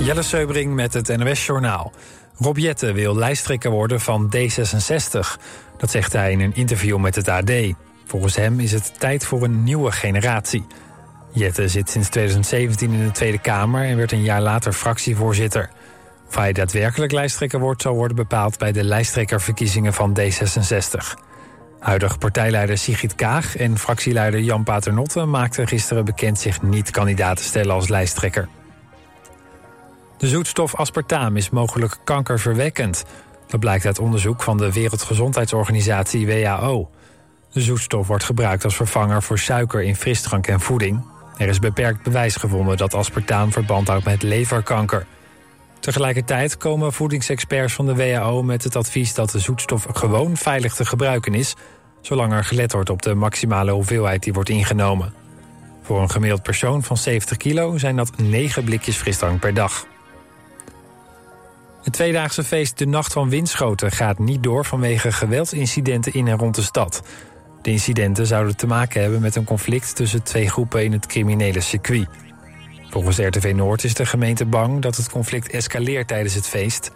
Jelle Seubring met het NOS Journaal. Rob Jette wil lijsttrekker worden van D66. Dat zegt hij in een interview met het AD. Volgens hem is het tijd voor een nieuwe generatie. Jette zit sinds 2017 in de Tweede Kamer en werd een jaar later fractievoorzitter. Of hij daadwerkelijk lijsttrekker wordt, zal worden bepaald bij de lijsttrekkerverkiezingen van D66. Huidig partijleider Sigrid Kaag en fractieleider Jan Paternotte maakten gisteren bekend zich niet kandidaat te stellen als lijsttrekker. De zoetstof aspartaam is mogelijk kankerverwekkend. Dat blijkt uit onderzoek van de Wereldgezondheidsorganisatie WHO. De zoetstof wordt gebruikt als vervanger voor suiker in frisdrank en voeding. Er is beperkt bewijs gevonden dat aspartaam verband houdt met leverkanker. Tegelijkertijd komen voedingsexperts van de WHO met het advies dat de zoetstof gewoon veilig te gebruiken is, zolang er gelet wordt op de maximale hoeveelheid die wordt ingenomen. Voor een gemiddeld persoon van 70 kilo zijn dat 9 blikjes frisdrank per dag. Het tweedaagse feest De Nacht van Winschoten gaat niet door vanwege geweldsincidenten in en rond de stad. De incidenten zouden te maken hebben met een conflict tussen twee groepen in het criminele circuit. Volgens RTV Noord is de gemeente bang dat het conflict escaleert tijdens het feest.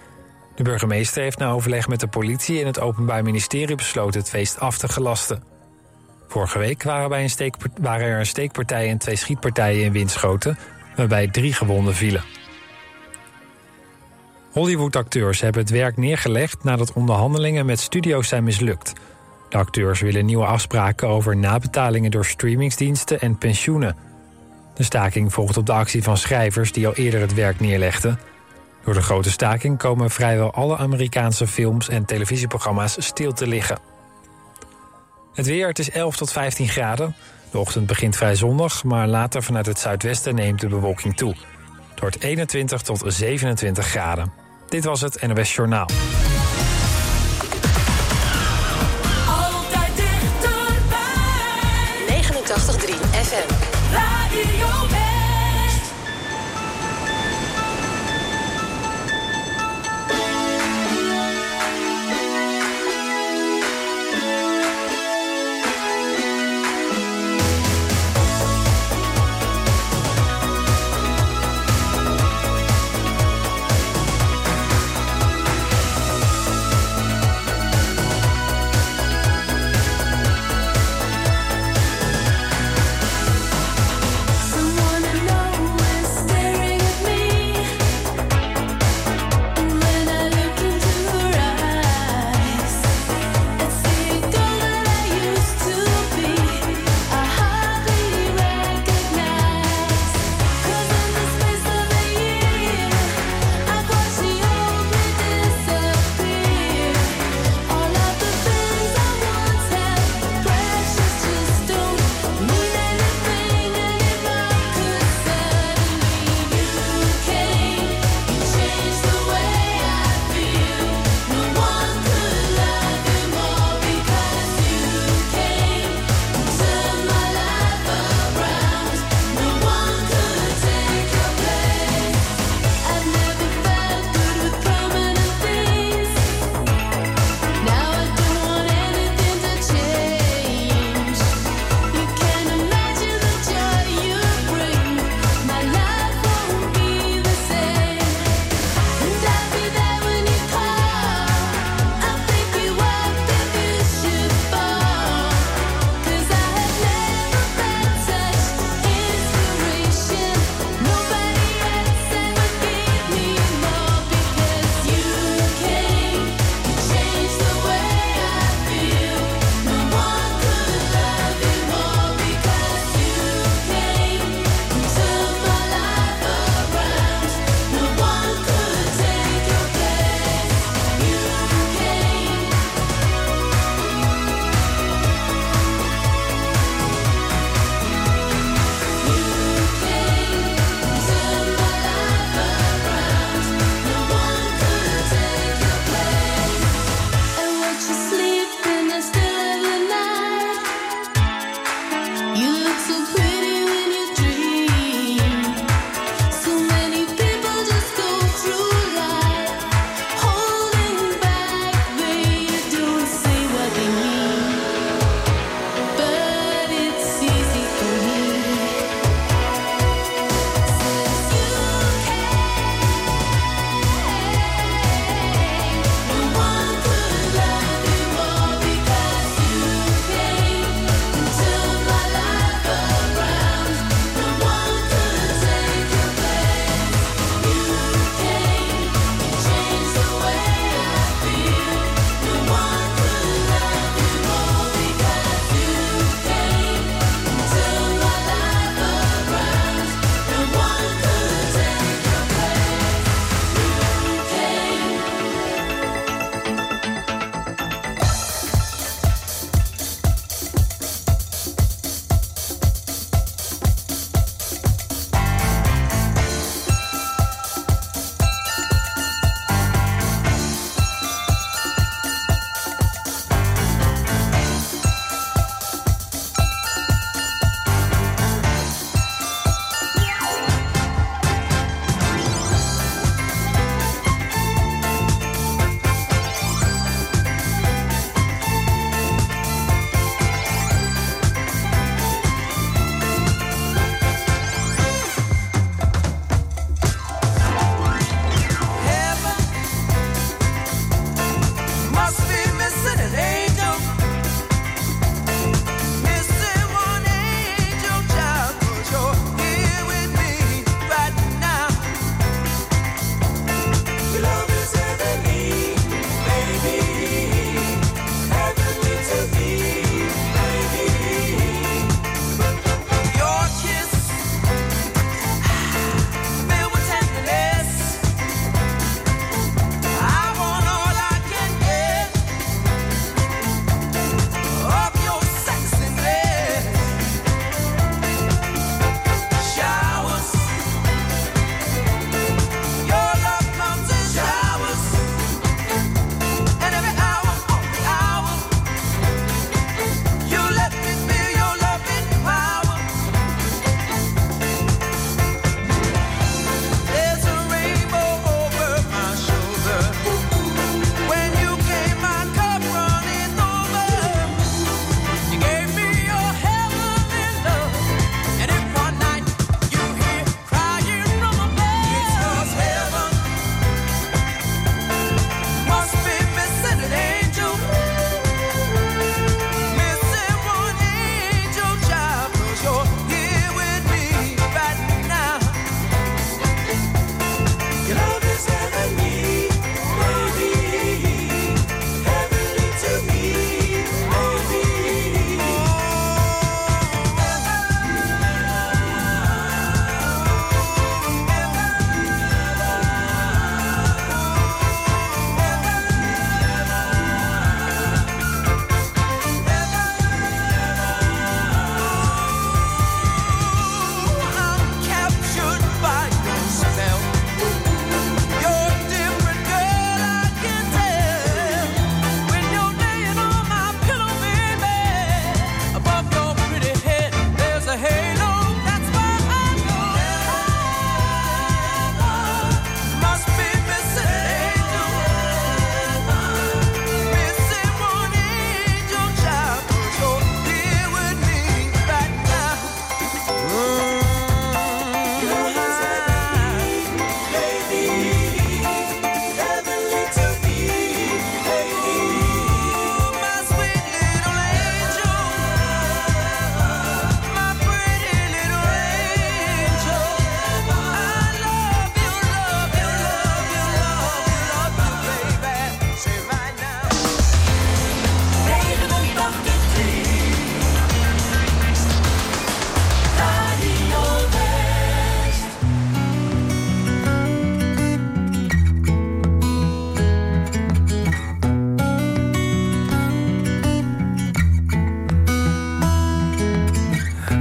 De burgemeester heeft na overleg met de politie en het Openbaar Ministerie besloten het feest af te gelasten. Vorige week waren, bij een waren er een steekpartij en twee schietpartijen in Winschoten, waarbij drie gewonden vielen. Hollywood-acteurs hebben het werk neergelegd nadat onderhandelingen met studio's zijn mislukt. De acteurs willen nieuwe afspraken over nabetalingen door streamingsdiensten en pensioenen. De staking volgt op de actie van schrijvers die al eerder het werk neerlegden. Door de grote staking komen vrijwel alle Amerikaanse films en televisieprogramma's stil te liggen. Het weer, het is 11 tot 15 graden. De ochtend begint vrij zonnig, maar later vanuit het zuidwesten neemt de bewolking toe. Het wordt 21 tot 27 graden. Dit was het NOS Journaal. Altijd dichterbij. 89.3 FM. Radio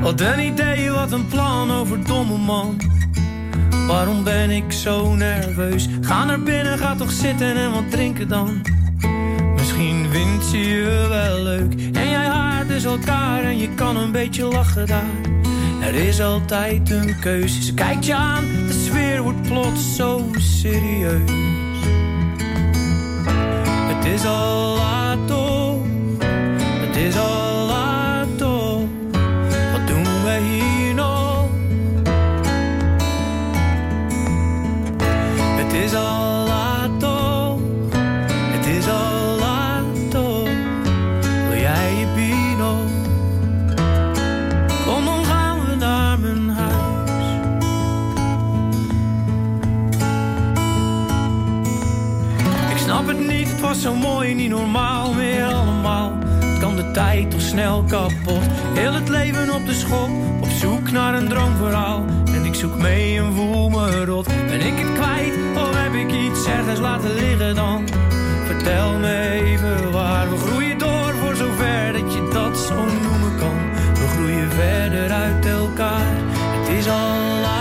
Wat een idee, wat een plan over domme man. Waarom ben ik zo nerveus? Ga naar binnen, ga toch zitten en wat drinken dan. Misschien vindt ze je wel leuk. En jij haart dus elkaar en je kan een beetje lachen daar. Er is altijd een keus. Ze kijkt je aan, de sfeer wordt plots zo serieus. Het is al laat was zo mooi, niet normaal meer allemaal. Het kan de tijd toch snel kapot. Heel het leven op de schop, op zoek naar een droomverhaal. En ik zoek mee en voel me rot. Ben ik het kwijt of heb ik iets ergens laten liggen dan? Vertel me even waar. We groeien door voor zover dat je dat zo noemen kan. We groeien verder uit elkaar. Het is al laat.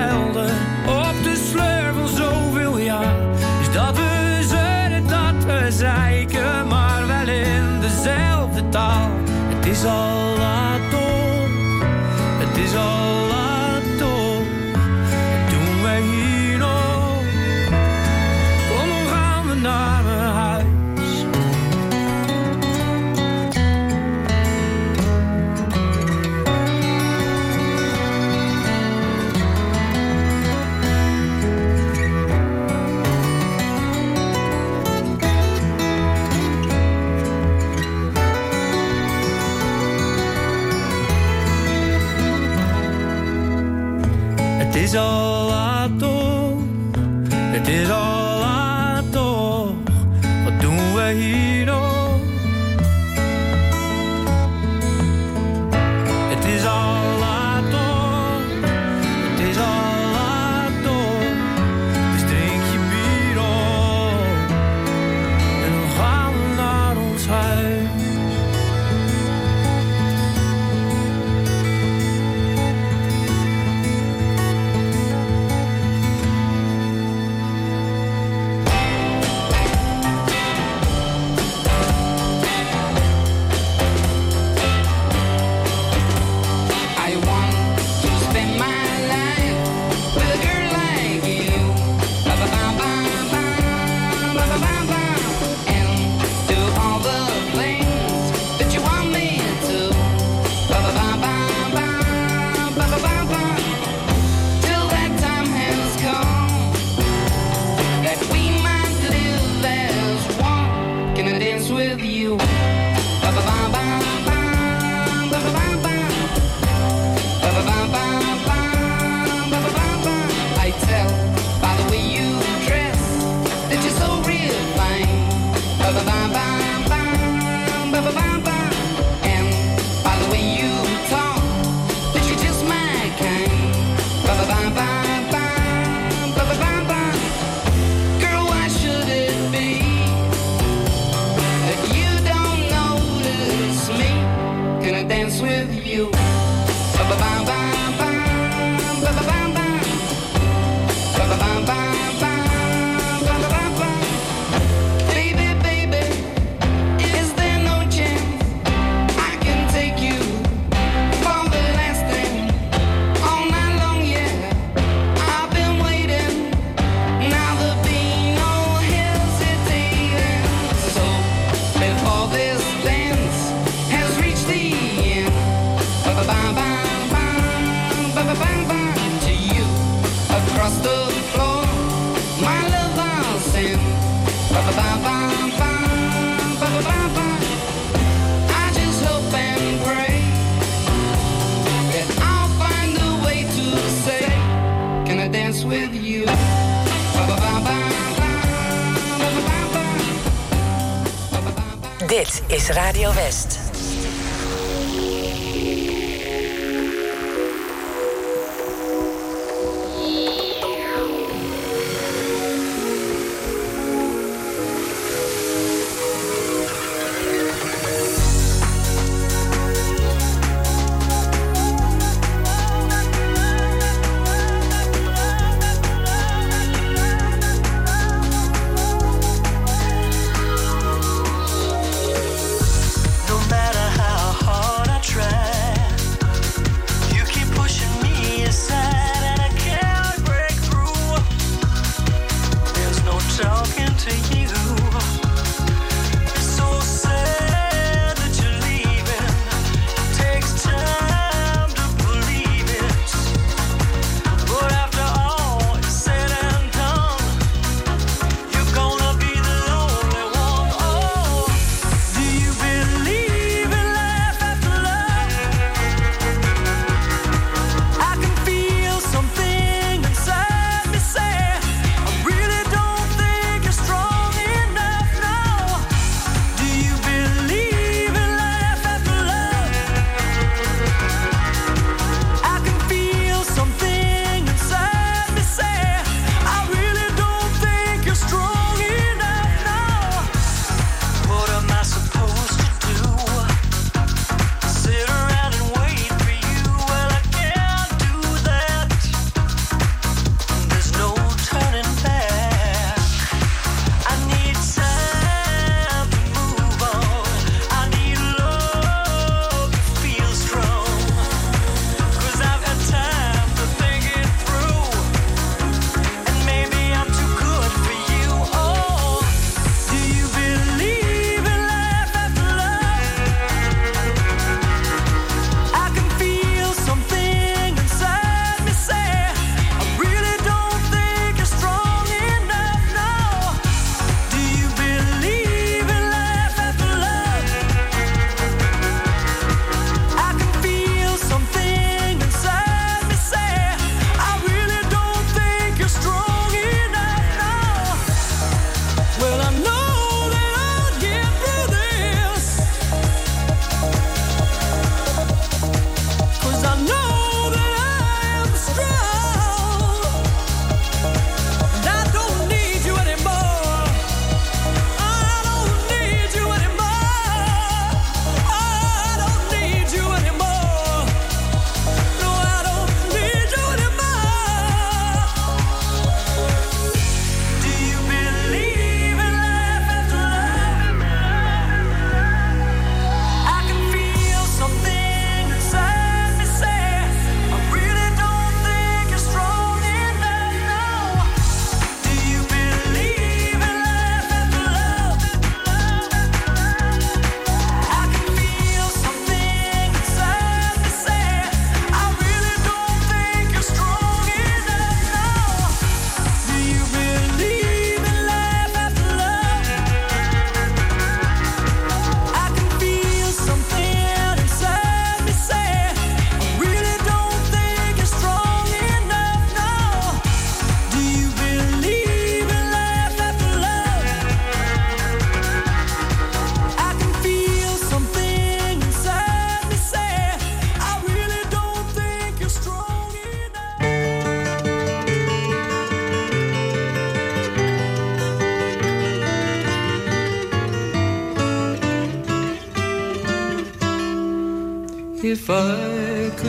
hell.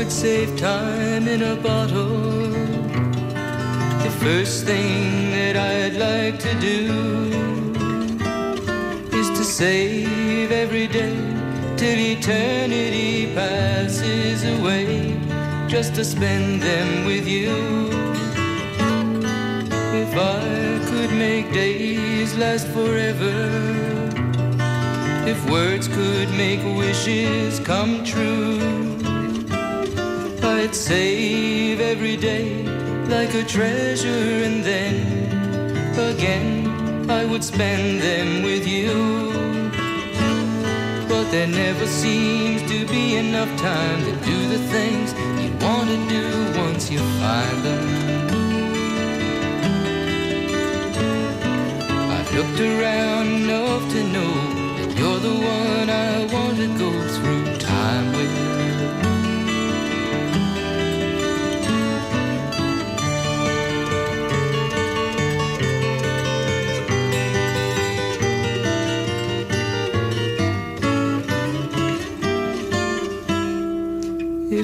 would save time in a bottle. The first thing that I'd like to do is to save every day till eternity passes away, just to spend them with you. If I could make days last forever if words could make wishes come true. I'd save every day like a treasure, and then again I would spend them with you. But there never seems to be enough time to do the things you want to do once you find them. I've looked around enough to know that you're the one I want to go through time with.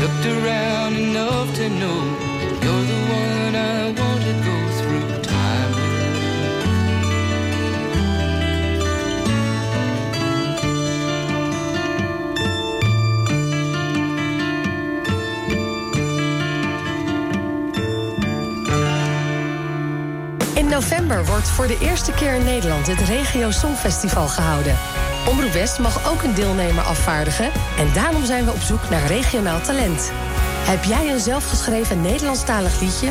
Looked around enough to know you're the one I want to go through time. In november wordt voor de eerste keer in Nederland het Regio Songfestival gehouden. Omroep West mag ook een deelnemer afvaardigen en daarom zijn we op zoek naar regionaal talent. Heb jij een zelfgeschreven Nederlandstalig liedje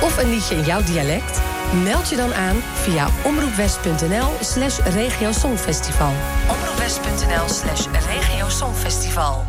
of een liedje in jouw dialect? Meld je dan aan via omroepwest.nl slash regiosongfestival. omroepwest.nl slash regiosongfestival.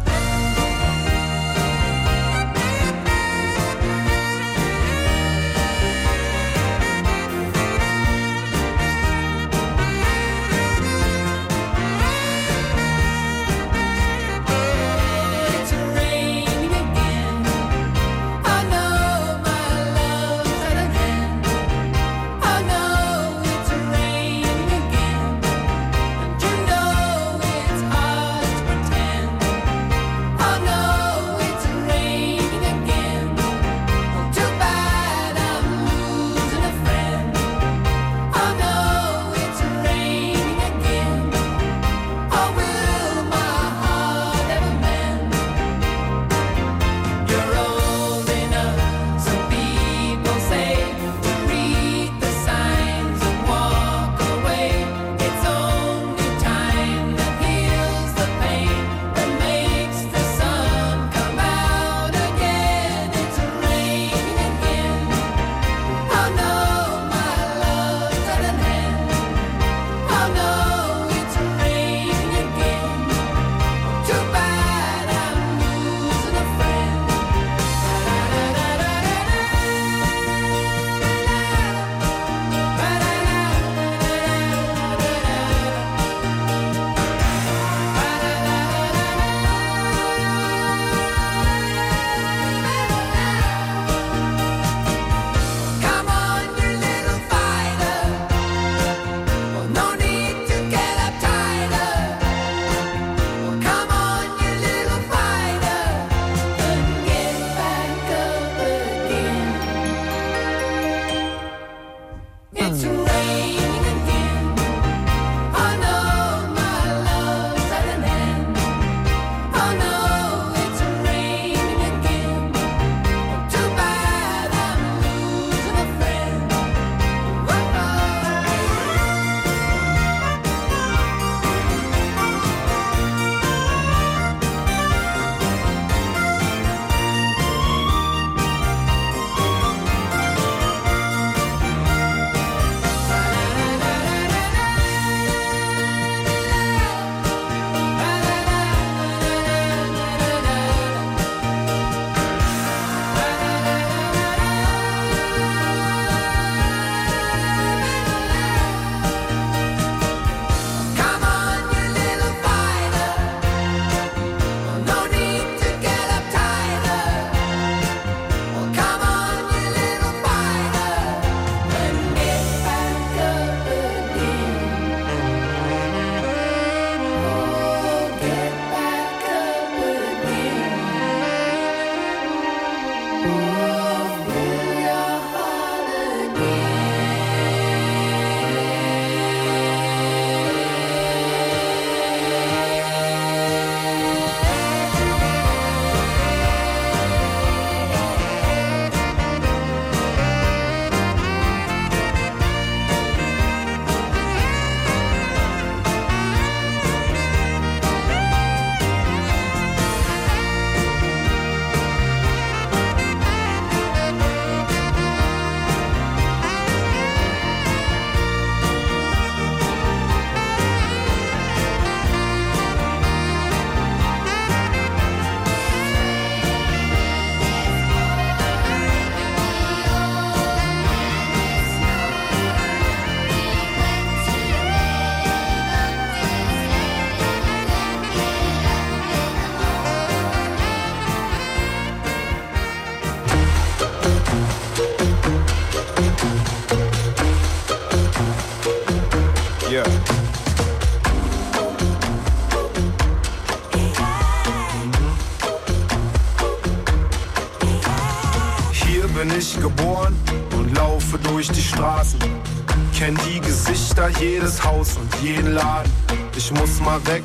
Jedes Haus und jeden Laden. Ich muss mal weg,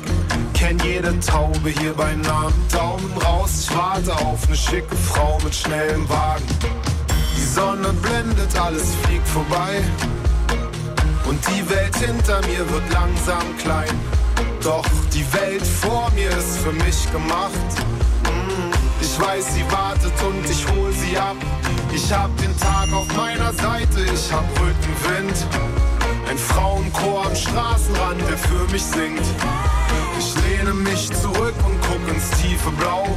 kenn jede Taube hier bei Namen. Daumen raus, ich warte auf eine schicke Frau mit schnellem Wagen. Die Sonne blendet, alles fliegt vorbei. Und die Welt hinter mir wird langsam klein. Doch die Welt vor mir ist für mich gemacht. Mm, Ich weiß, sie wartet und ich hol sie ab. Ich hab den Tag auf meiner Seite, ich hab Rückenwind. Ein Frauenchor am Straßenrand, der für mich singt. Ich lehne mich zurück und guck ins tiefe Blau.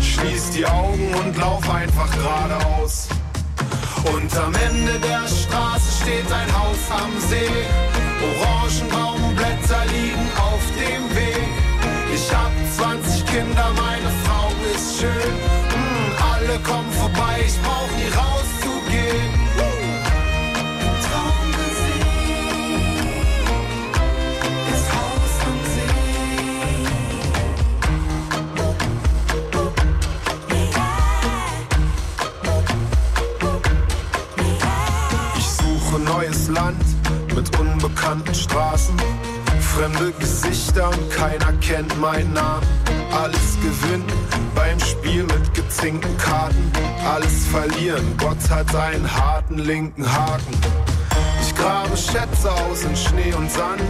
Schließ die Augen und lauf einfach geradeaus. Und am Ende der Straße steht ein Haus am See. Orangenbaumblätter liegen auf dem Weg. Ich hab 20 Kinder, meine Frau ist schön. Mm, alle kommen vorbei, ich brauch nie rauszugehen. Land mit unbekannten Straßen. Fremde Gesichter und keiner kennt meinen Namen. Alles gewinnen beim Spiel mit gezinkten Karten. Alles verlieren, Gott hat einen harten linken Haken. Ich grabe Schätze aus in Schnee und Sand.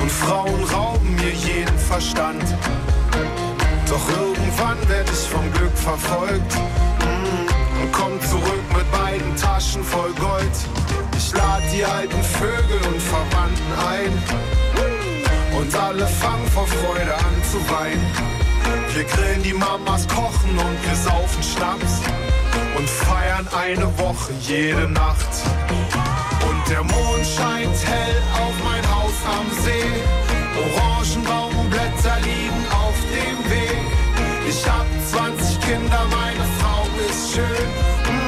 Und Frauen rauben mir jeden Verstand. Doch irgendwann werd ich vom Glück verfolgt mm, und komm zurück beiden Taschen voll Gold. Ich lad die alten Vögel und Verwandten ein und alle fangen vor Freude an zu weinen. Wir grillen die Mamas, kochen und wir saufen Schnaps und feiern eine Woche jede Nacht. Und der Mond scheint hell auf mein Haus am See. Orangenbaumblätter liegen auf dem Weg. Ich hab 20 Kinder, meine Frau ist schön.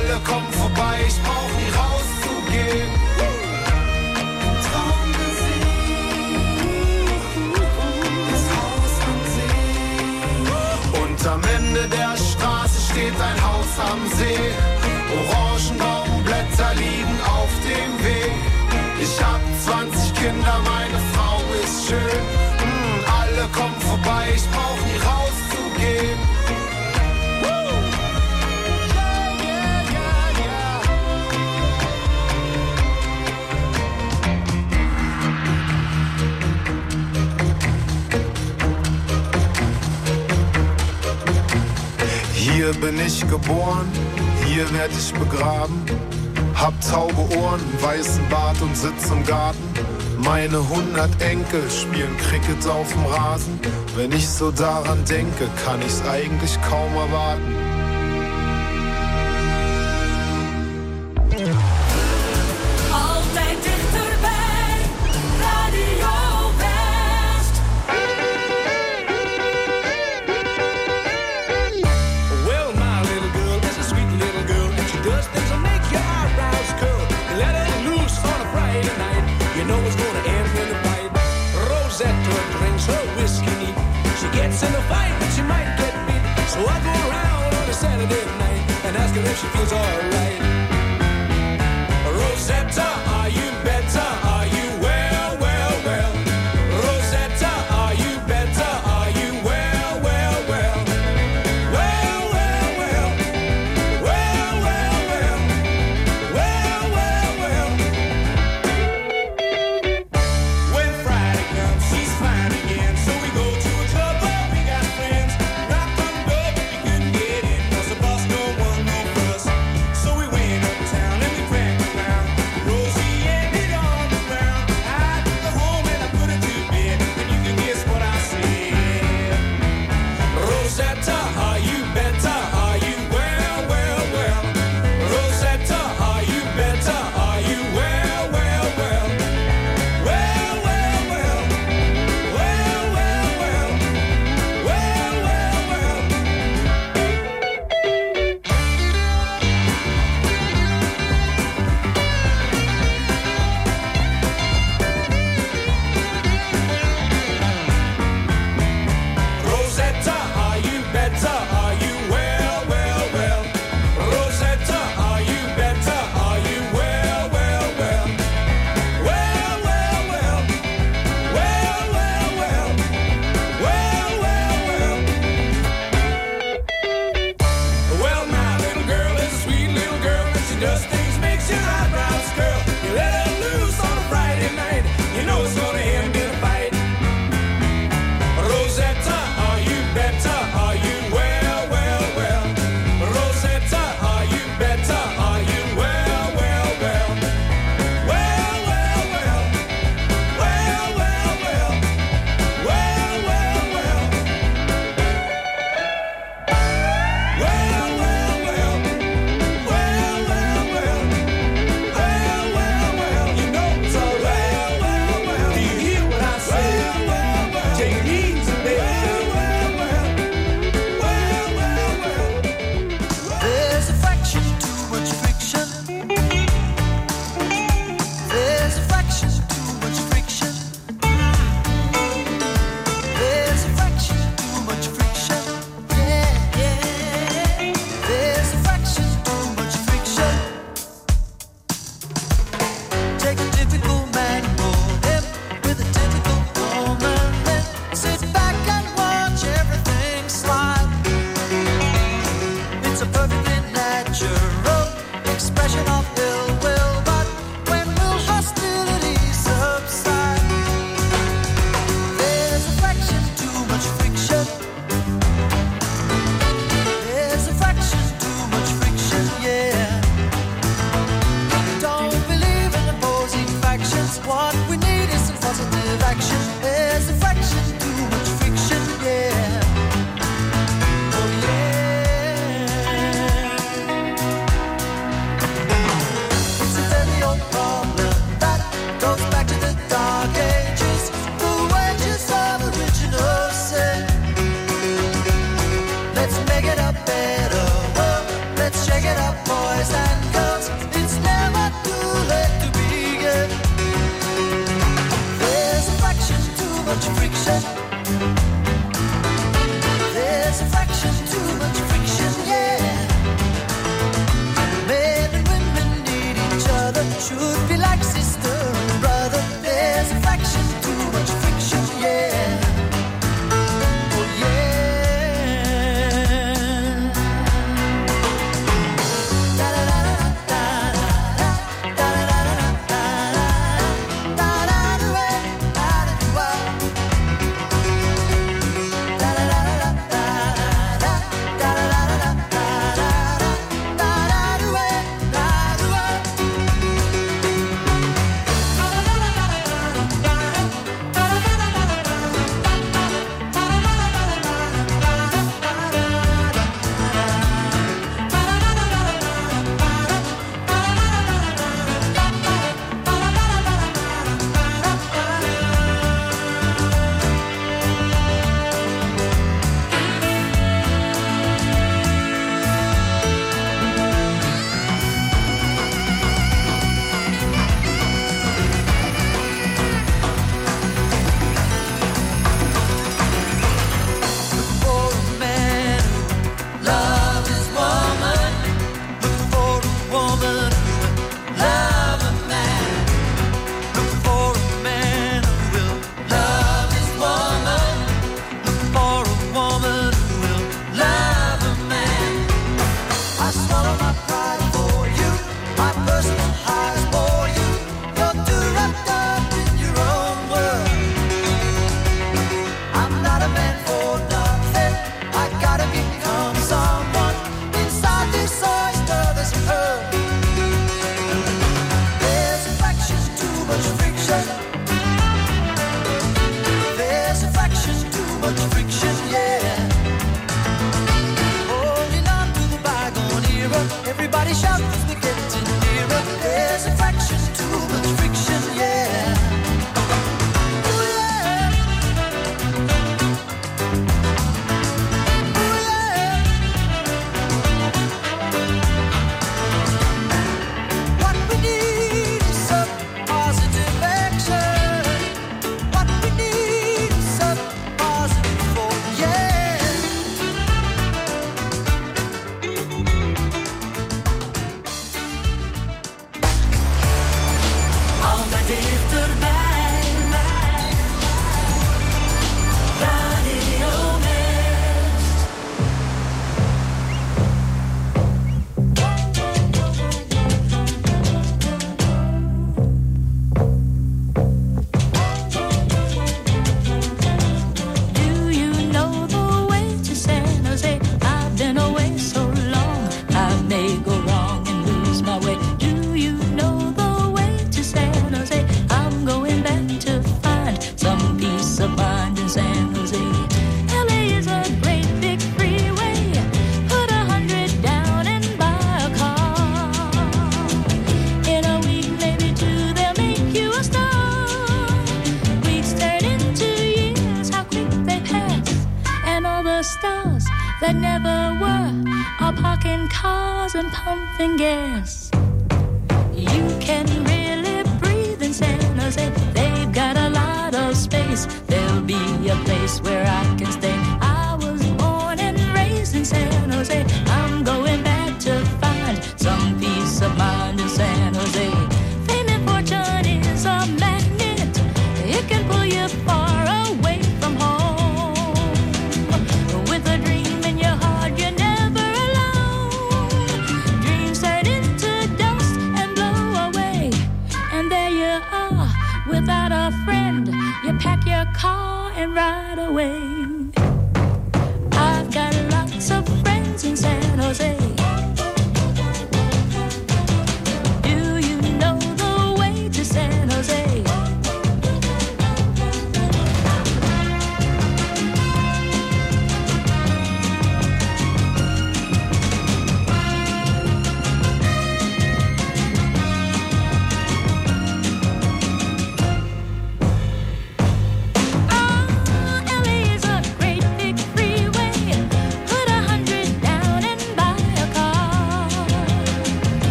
Alle kommen vorbei, ich brauch nie rauszugehen. Das Haus am See. Und am Ende der Straße steht ein Haus am See. Orangenbaumblätter liegen Hier bin ich geboren, hier werd ich begraben. Hab taube Ohren, weißen Bart und sitz im Garten. Meine hundert Enkel spielen Cricket auf dem Rasen. Wenn ich so daran denke, kann ich's eigentlich kaum erwarten. that time.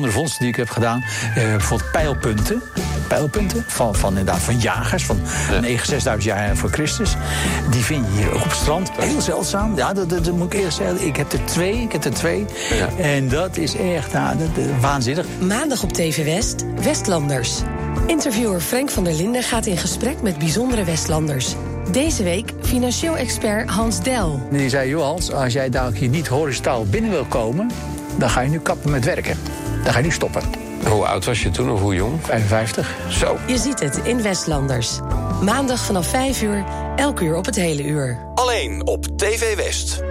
bijzondere vondsten die ik heb gedaan. Eh, bijvoorbeeld pijlpunten. Pijlpunten van, van inderdaad van jagers van 9, 6000 jaar voor Christus. Die vind je hier ook op het strand. Heel zeldzaam. Ja, dat, dat, moet ik eerst zeggen. Ik heb er twee. Ik heb er twee. Ja. En dat is echt nou, waanzinnig. Maandag op TV West, Westlanders. Interviewer Frank van der Linden gaat in gesprek met bijzondere Westlanders. Deze week financieel expert Hans Del. Die zei, Johans, als jij daar hier niet horizontaal binnen wil komen... dan ga je nu kappen met werken dan ga je nu stoppen. Hoe oud was je toen of hoe jong? 55. Zo. Je ziet het in Westlanders. Maandag vanaf 5 uur, elk uur op het hele uur. Alleen op TV West.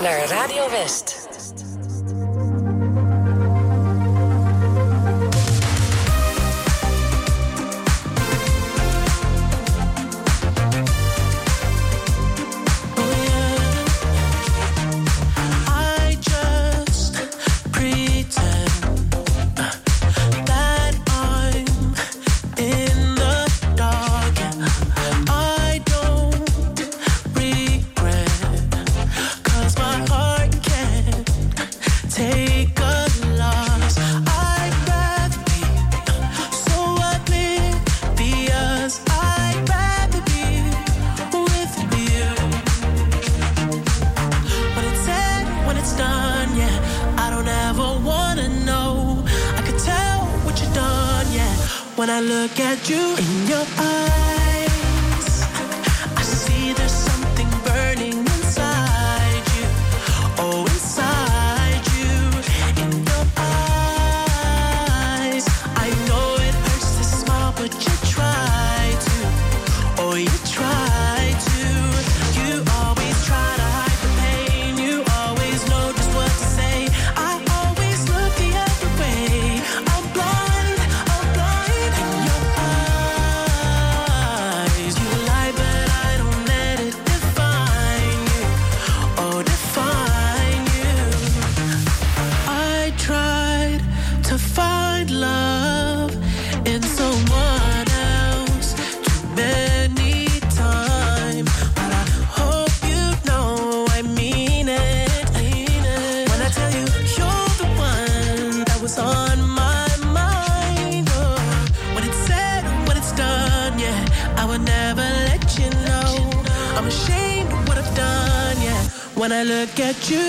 naar Radio West. get you.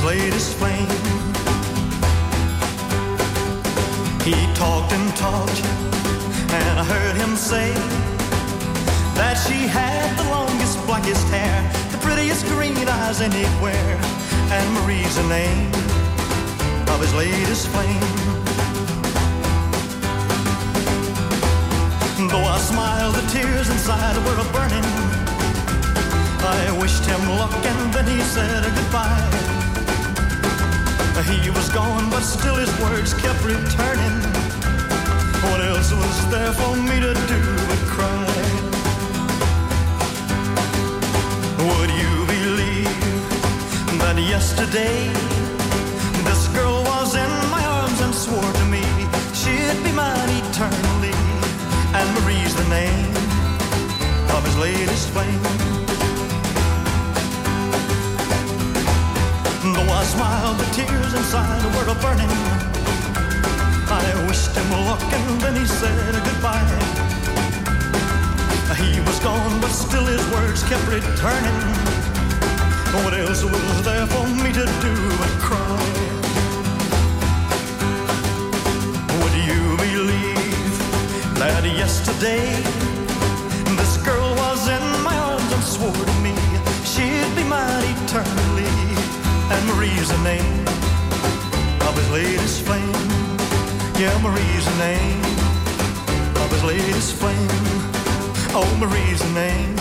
his latest flame. He talked and talked, and I heard him say that she had the longest, blackest hair, the prettiest green eyes anywhere, and Marie's the name of his latest flame. Though I smiled, the tears inside were a burning. I wished him luck and then he said goodbye. He was gone, but still his words kept returning. What else was there for me to do but cry? Would you believe that yesterday this girl was in my arms and swore to me she'd be mine eternally? And Marie's the name of his latest flame. Though I smiled, the tears inside were burning. I wished him luck and then he said goodbye. He was gone, but still his words kept returning. What else was there for me to do but cry? Would you believe that yesterday? Marie's the name of his latest flame. Yeah, Marie's the name of his latest flame. Oh, Marie's the name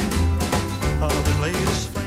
of his latest flame.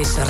es